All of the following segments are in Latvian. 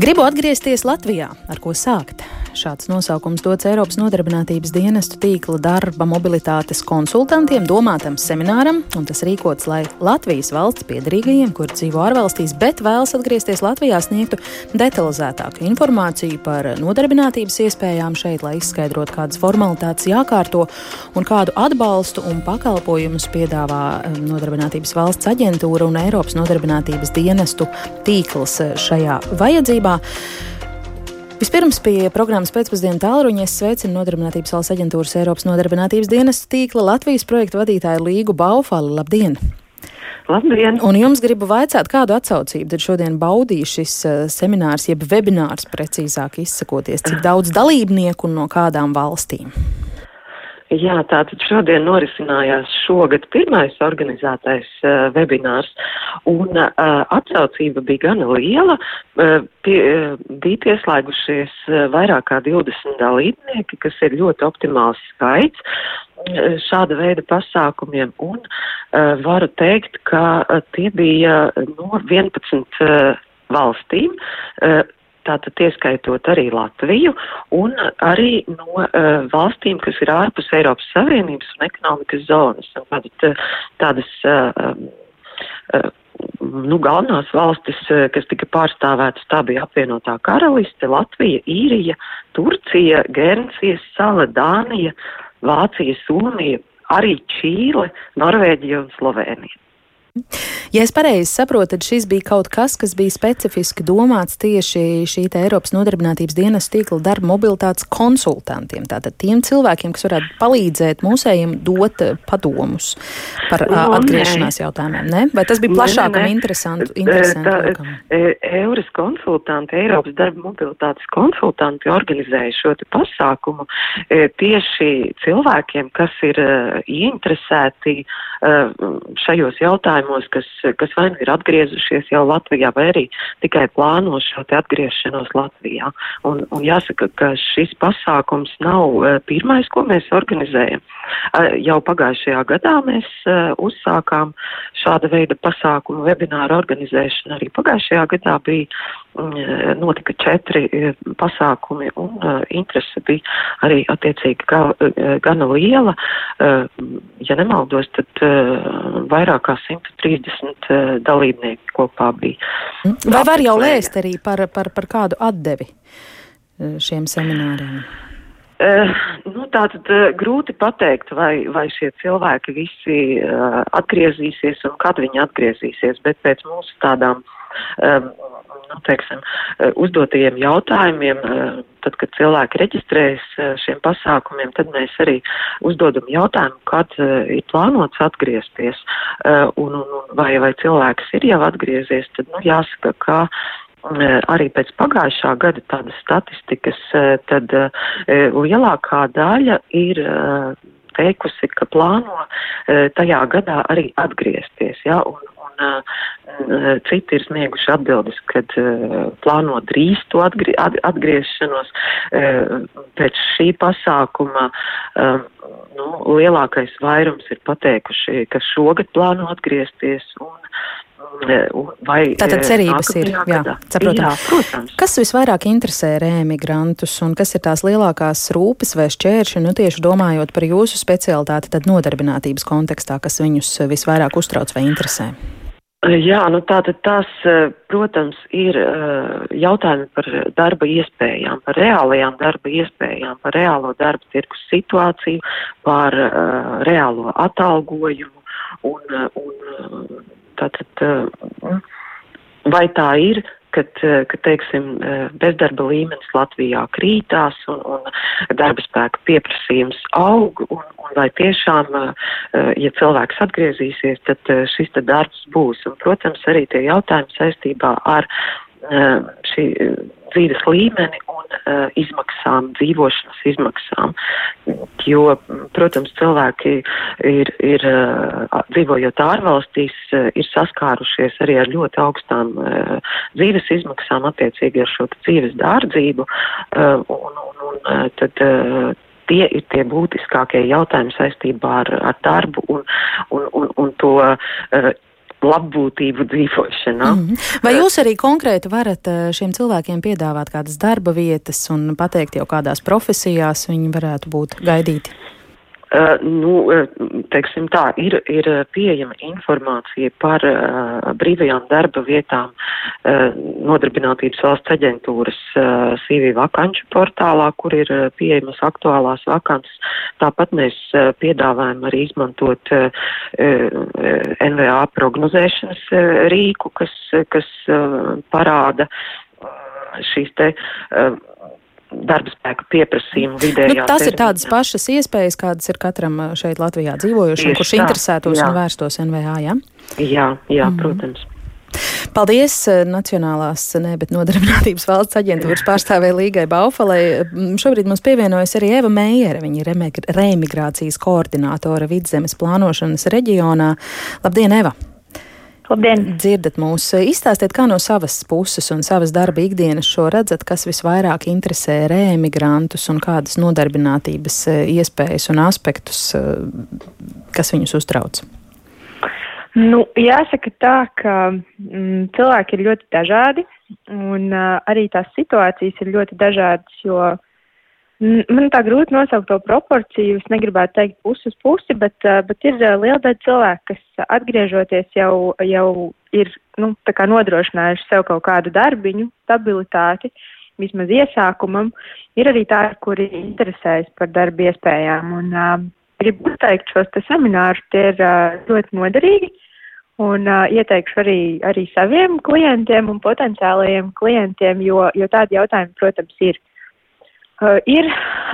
Gribu atgriezties Latvijā, ar ko sākt. Šāds nosaukums dots Eiropas nodarbinātības dienestu tīkla darba mobilitātes konsultantiem domātam semināram, un tas rīkots, lai Latvijas valsts piedarīgajiem, kur dzīvo ārvalstīs, bet vēlas atgriezties Latvijā, sniegtu detalizētāku informāciju par nodarbinātības iespējām šeit, lai izskaidrotu, kādas formalitātes jākārto un kādu atbalstu un pakalpojumus piedāvā um, Nodarbinātības valsts aģentūra un Eiropas nodarbinātības dienestu tīkls šajā vajadzībā. Vispirms pie programmas pēcpusdienu tālruņa es sveicinu Nodarbinātības valsts aģentūras Eiropas nodarbinātības dienas tīkla Latvijas projektu vadītāju Līgu Baufali. Labdien! Labdien! Un jums gribu vaicāt, kādu atsaucību tad šodien baudīja šis uh, seminārs, jeb webinārs, precīzāk izsakoties, cik daudz dalībnieku un no kādām valstīm? Jā, tātad šodien norisinājās šogad pirmais organizētais uh, webinārs, un uh, atsaucība bija gana liela. Uh, pie, uh, bija pieslēgušies uh, vairāk kā 20 dalībnieki, kas ir ļoti optimāls skaits uh, šāda veida pasākumiem, un uh, varu teikt, ka uh, tie bija no 11 uh, valstīm. Uh, tātad ieskaitot arī Latviju un arī no uh, valstīm, kas ir ārpus Eiropas Savienības un ekonomikas zonas. Un tātad, uh, tādas uh, uh, nu, galvenās valstis, kas tika pārstāvētas, tā bija apvienotā karaliste, Latvija, Īrija, Turcija, Gērnsijas sala, Dānija, Vācija, Somija, arī Čīle, Norvēģija un Slovēnija. Ja es pareizi saprotu, tad šis bija kaut kas, kas bija specifiski domāts tieši šī Eiropas nodarbinātības dienas tīkla darba mobilitātes konsultantiem. Tātad tiem cilvēkiem, kas varētu palīdzēt mūsējiem dot eh, padomus par no, nu, atgriešanās nē. jautājumiem. Ne? Vai tas bija plašākam interesantu? interesantu Eures konsultanti, Eiropas darba mobilitātes konsultanti organizēja šo pasākumu tieši cilvēkiem, kas ir ieinteresēti šajos jautājumos, kas, kas vai nu ir atgriezušies jau Latvijā, vai arī tikai plāno šo te atgriešanos Latvijā. Un, un jāsaka, ka šis pasākums nav pirmais, ko mēs organizējam. Jau pagājušajā gadā mēs uzsākām šāda veida pasākumu webināru organizēšanu. Arī pagājušajā gadā bija notika četri pasākumi un interese bija arī attiecīgi gana liela. Ja nemaldos, tad vairāk kā 130 dalībnieki kopā bija. Vai var jau lēst arī par, par, par kādu atdevi šiem semināriem? Uh, nu, Tātad uh, grūti pateikt, vai, vai šie cilvēki visi uh, atgriezīsies un kad viņi atgriezīsies, bet pēc mūsu tādām, um, nu, teiksim, uh, uzdotajiem jautājumiem, uh, tad, kad cilvēki reģistrējas uh, šiem pasākumiem, tad mēs arī uzdodam jautājumu, kad ir plānots atgriezties, un, un vai, vai cilvēks ir jau atgriezies, tad, nu, jāsaka, ka arī pēc pagājušā gada tādas statistikas, tad lielākā daļa ir teikusi, ka plāno tajā gadā arī atgriezties. Ja, un, un citi ir snieguši atbildes, kad plāno drīz to atgrie, atgriešanos. Pēc šī pasākuma nu, lielākais vairums ir pateikuši, ka šogad plāno atgriezties. Un, Vai, Tātad cerības ir. Jā, jā, protams. Kas visvairāk interesē rēmigrantus un kas ir tās lielākās rūpes vai šķēršļi, nu tieši domājot par jūsu specialitāti, tad nodarbinātības kontekstā, kas viņus visvairāk uztrauc vai interesē? Jā, nu tātad tas, protams, ir jautājumi par darba iespējām, par reālajām darba iespējām, par reālo darba tirkus situāciju, par reālo atalgojumu un, un Tātad, eh, vai tā ir, kad, eh, kad teiksim, eh, bezdarba līmenis Latvijā krītās un, un darba spēka pieprasījums aug, un, un vai tiešām, ja cilvēks atgriezīsies, tad šis te darbs būs. Un, protams, arī tie jautājumi saistībā ar šī dzīves līmeni un uh, izmaksām, dzīvošanas izmaksām. Jo, protams, cilvēki ir, ir uh, dzīvojot ārvalstīs, uh, ir saskārušies arī ar ļoti augstām uh, dzīves izmaksām attiecīgi ar šo dzīves dārdzību. Uh, un, un, un, uh, tad, uh, tie ir tie būtiskākie jautājumi saistībā ar, ar darbu un, un, un, un to uh, labbūtību dzīvošanā. Mm. Vai jūs arī konkrēti varat šiem cilvēkiem piedāvāt kādas darba vietas un pateikt jau kādās profesijās viņi varētu būt gaidīti? Uh, nu, teiksim tā, ir, ir pieejama informācija par uh, brīvajām darba vietām uh, nodarbinātības valsts aģentūras CV vakanču portālā, kur ir pieejamas aktuālās vakances. Tāpat mēs piedāvājam arī izmantot NVA prognozēšanas rīku, kas, kas parāda šīs te darba spēka pieprasījumu vidējā. Nu, tas ir tādas pašas iespējas, kādas ir katram šeit Latvijā dzīvojušam, kurš tā, interesētos jā. un vērstos NVA, jā? Jā, jā, mm. protams. Paldies Nacionālās ne, bet nodarbinātības valsts aģentūras pārstāvē Līgai Baufalai. Šobrīd mums pievienojas arī Eva Meijere, viņa ir reemigrācijas koordinātore vidzemes plānošanas reģionā. Labdien, Eva! Labdien! Dzirdat mūs, izstāstiet, kā no savas puses un savas darba ikdienas šo redzat, kas visvairāk interesē reemigrantus un kādas nodarbinātības e, iespējas un aspektus, e, kas viņus uztrauc? Nu, jāsaka tā, ka mm, cilvēki ir ļoti dažādi un uh, arī tās situācijas ir ļoti dažādas, jo uh, Man tā grūti nosaukt to proporciju. Es negribētu teikt pusi uz pusi, bet, bet ir liela daļa cilvēku, kas atgriežoties jau, jau ir nu, nodrošinājuši sev kaut kādu darbiņu, stabilitāti, vismaz iesākumam. Ir arī tādi, kuri interesējas par darba iespējām. Un, uh, gribu uzteikt šos seminārus, tie ir uh, ļoti noderīgi. Un uh, ieteikšu arī, arī saviem klientiem un potenciālajiem klientiem, jo, jo tādi jautājumi, protams, ir. Uh, ir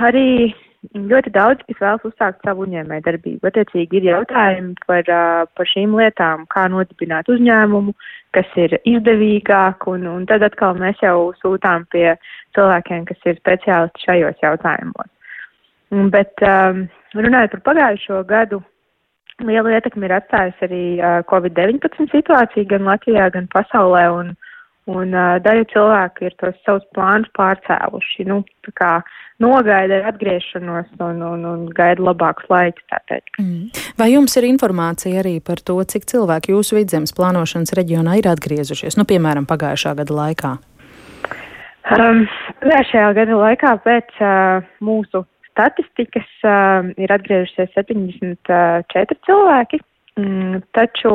arī ļoti daudz, kas vēlas uzsākt savu uzņēmēju darbību. Attiecīgi ir jautājumi par, uh, par šīm lietām, kā nodibināt uzņēmumu, kas ir izdevīgāk, un, un tad atkal mēs jau sūtām pie cilvēkiem, kas ir speciālisti šajos jautājumos. Bet um, runājot par pagājušo gadu, lielu ietekmi ir atstājusi arī uh, Covid-19 situācija gan Latvijā, gan pasaulē, un, Un uh, daļa cilvēku ir tos savus plānus pārcēluši. Nu, kā nogaida atgriešanos un, un, un gaida labākus laikus, tā teikt. Mm. Vai jums ir informācija arī par to, cik cilvēki jūsu vidzemes plānošanas reģionā ir atgriezušies, nu, piemēram, pagājušā gada laikā? Um, pagājušajā gada laikā pēc uh, mūsu statistikas uh, ir atgriežušies 74 cilvēki. Mm, taču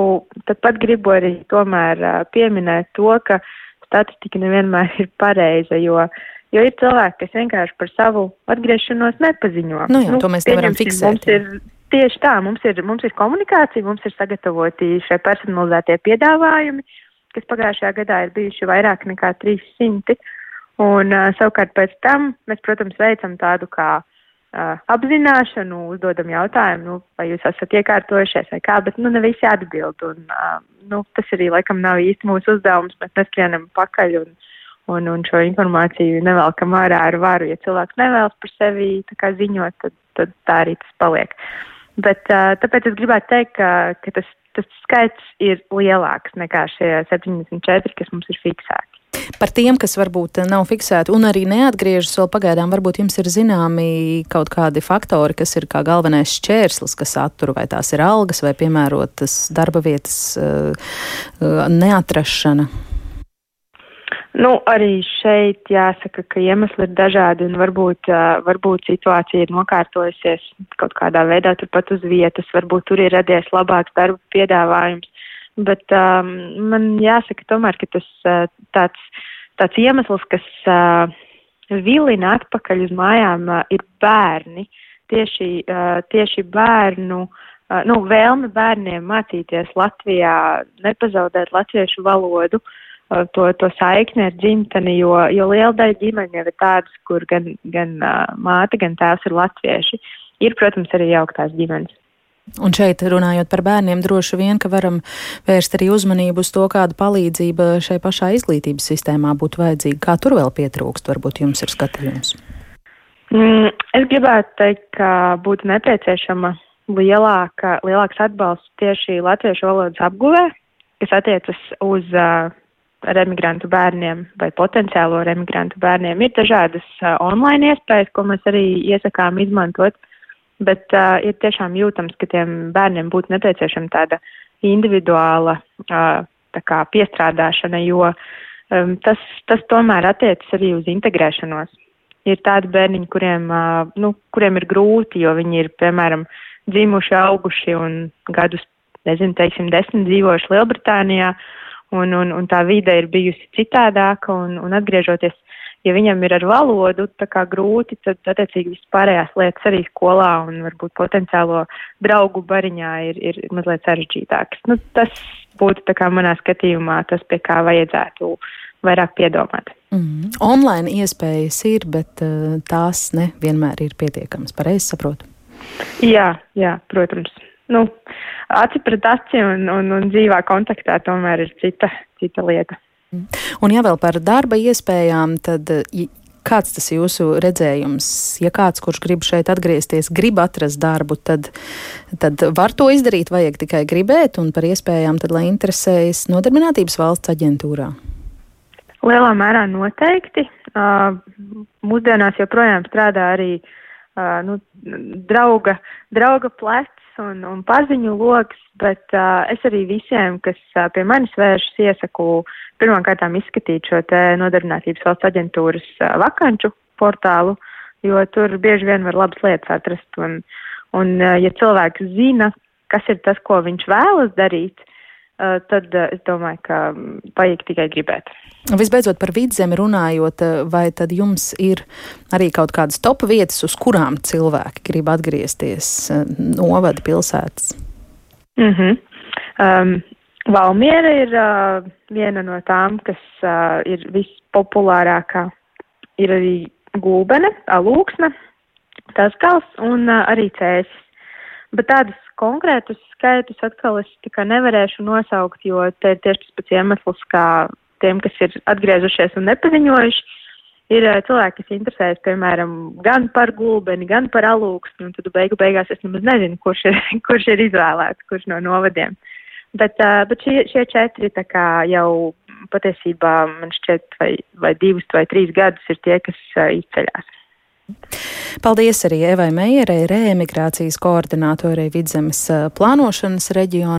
tāpat gribu arī tomēr pieminēt to, ka statistika nevienmēr ir pareiza, jo, jo ir cilvēki, kas vienkārši par savu atgriešanos nepaziņo. Nu, jā, nu, to mēs nevaram fiksēt. Tieši tā, mums ir, mums ir komunikācija, mums ir sagatavoti šie personalizētie piedāvājumi, kas pagājušajā gadā ir bijuši vairāk nekā 300. Un uh, savukārt pēc tam mēs, protams, veicam tādu kā uh, apzināšanu, uzdodam jautājumu, nu, vai jūs esat iekārtojušies vai kā, bet nu, ne visi atbild. Un, uh, nu, tas arī laikam nav īsti mūsu uzdevums. Mēs neskrienam pakaļ un, un, un šo informāciju nevelkam ārā ar varu. Ja cilvēks nevēlas par sevi ziņot, tad, tad tā arī tas paliek. Bet uh, tāpēc es gribētu teikt, ka, ka tas, tas skaits ir lielāks nekā šie 74, kas mums ir fiksēti. Par tiem, kas varbūt nav fiksēti un arī neatgriežas vēl pagaidām, varbūt jums ir zināmi kaut kādi faktori, kas ir kā galvenais šķērslis, kas attur, vai tās ir algas vai piemērotas darba vietas uh, uh, neatrašana. Nu, arī šeit jāsaka, ka iemesli ir dažādi un varbūt, uh, varbūt situācija ir nokārtojusies kaut kādā veidā turpat uz vietas, varbūt tur ir radies labāks darba piedāvājums. Bet um, man jāsaka tomēr, ka tas uh, tāds, tāds iemesls, kas uh, vilina atpakaļ uz mājām, uh, ir bērni. Tieši, uh, tieši bērnu, uh, nu, vēlme bērniem mācīties Latvijā, nepazaudēt latviešu valodu, uh, to, to saikni ar dzimteni, jo, jo liela daļa ģimeņu jau ir tādas, kur gan, gan uh, māte, gan tēvs ir latvieši. Ir, protams, arī jauktās ģimenes. Un šeit runājot par bērniem, droši vien, ka varam vērst arī uzmanību uz to, kāda palīdzība šai pašā izglītības sistēmā būtu vajadzīga. Kā tur vēl pietrūkst, varbūt jums ir skatījums? Mm, es gribētu teikt, ka būtu nepieciešama lielāka, lielāks atbalsts tieši latviešu valodas apguvē, kas attiecas uz uh, remigrantu bērniem vai potenciālo remigrantu bērniem. Ir dažādas uh, online iespējas, ko mēs arī iesakām izmantot. Uh, bet uh, ir tiešām jūtams, ka tiem bērniem būtu nepieciešama tāda individuāla kā, piestrādāšana, jo um, tas, tas tomēr attiecas arī uz integrēšanos. Ir tādi bērniņi, kuriem, uh, nu, kuriem ir grūti, jo viņi ir, piemēram, dzimuši, auguši un gadus, nezinu, teiksim, desmit dzīvojuši Lielbritānijā, un, un, un tā vide ir bijusi citādāka, un, un atgriežoties ja viņam ir ar valodu grūti, tad attiecīgi vispārējās lietas arī skolā un varbūt potenciālo draugu bariņā ir, ir mazliet sarežģītākas. Nu, tas būtu manā skatījumā tas, pie kā vajadzētu vairāk piedomāt. Mm. Online iespējas ir, bet uh, tās ne vienmēr ir pietiekamas. Pareizi saprotu? Jā, jā, protams. Nu, aci pret aci un, un, un dzīvā kontaktā tomēr ir cita, cita lieta. Un ja vēl par darba iespējām, tad kāds tas jūsu redzējums? Ja kāds, kurš grib šeit atgriezties, grib atrast darbu, tad, tad var to izdarīt, vajag tikai gribēt, un par iespējām tad, lai interesējas nodarbinātības valsts aģentūrā. Lielā mērā noteikti. Uh, mūsdienās joprojām strādā arī uh, nu, drauga, drauga plecs un, un paziņu loks, bet uh, es arī visiem, kas uh, pie manis vēršas, iesaku uh, pirmkārt izskatīt šo nodarbinātības valsts aģentūras vakanču portālu, jo tur bieži vien var labas lietas atrast. Un, un ja cilvēks zina, kas ir tas, ko viņš vēlas darīt, tad es domāju, ka vajag tikai gribēt. Visbeidzot, par vidzemi runājot, vai tad jums ir arī kaut kādas top vietas, uz kurām cilvēki grib atgriezties, novada pilsētas? Mm -hmm. um, Valmiera ir uh, viena no tām, kas uh, ir vispopulārākā. Ir arī gulbene, alūksne, tas gals un uh, arī cēsis. Bet tādus konkrētus skaitus atkal es nevarēšu nosaukt, jo te ir tieši tas pats iemesls, kā tiem, kas ir atgriezušies un nepaziņojuši, ir uh, cilvēki, kas interesējas, piemēram, gan par gulbeni, gan par alūksni, un tad beigu beigās es nemaz nezinu, kurš ir, kurš ir izvēlēts, kurš no novadiem. Bet, uh, bet šie, šie četri jau patiesībā man šķiet, vai, vai divus vai trīs gadus ir tie, kas uh, izceļās. Paldies arī Evai Meijerai, reemigrācijas koordinātorei Vidzemes plānošanas reģionā.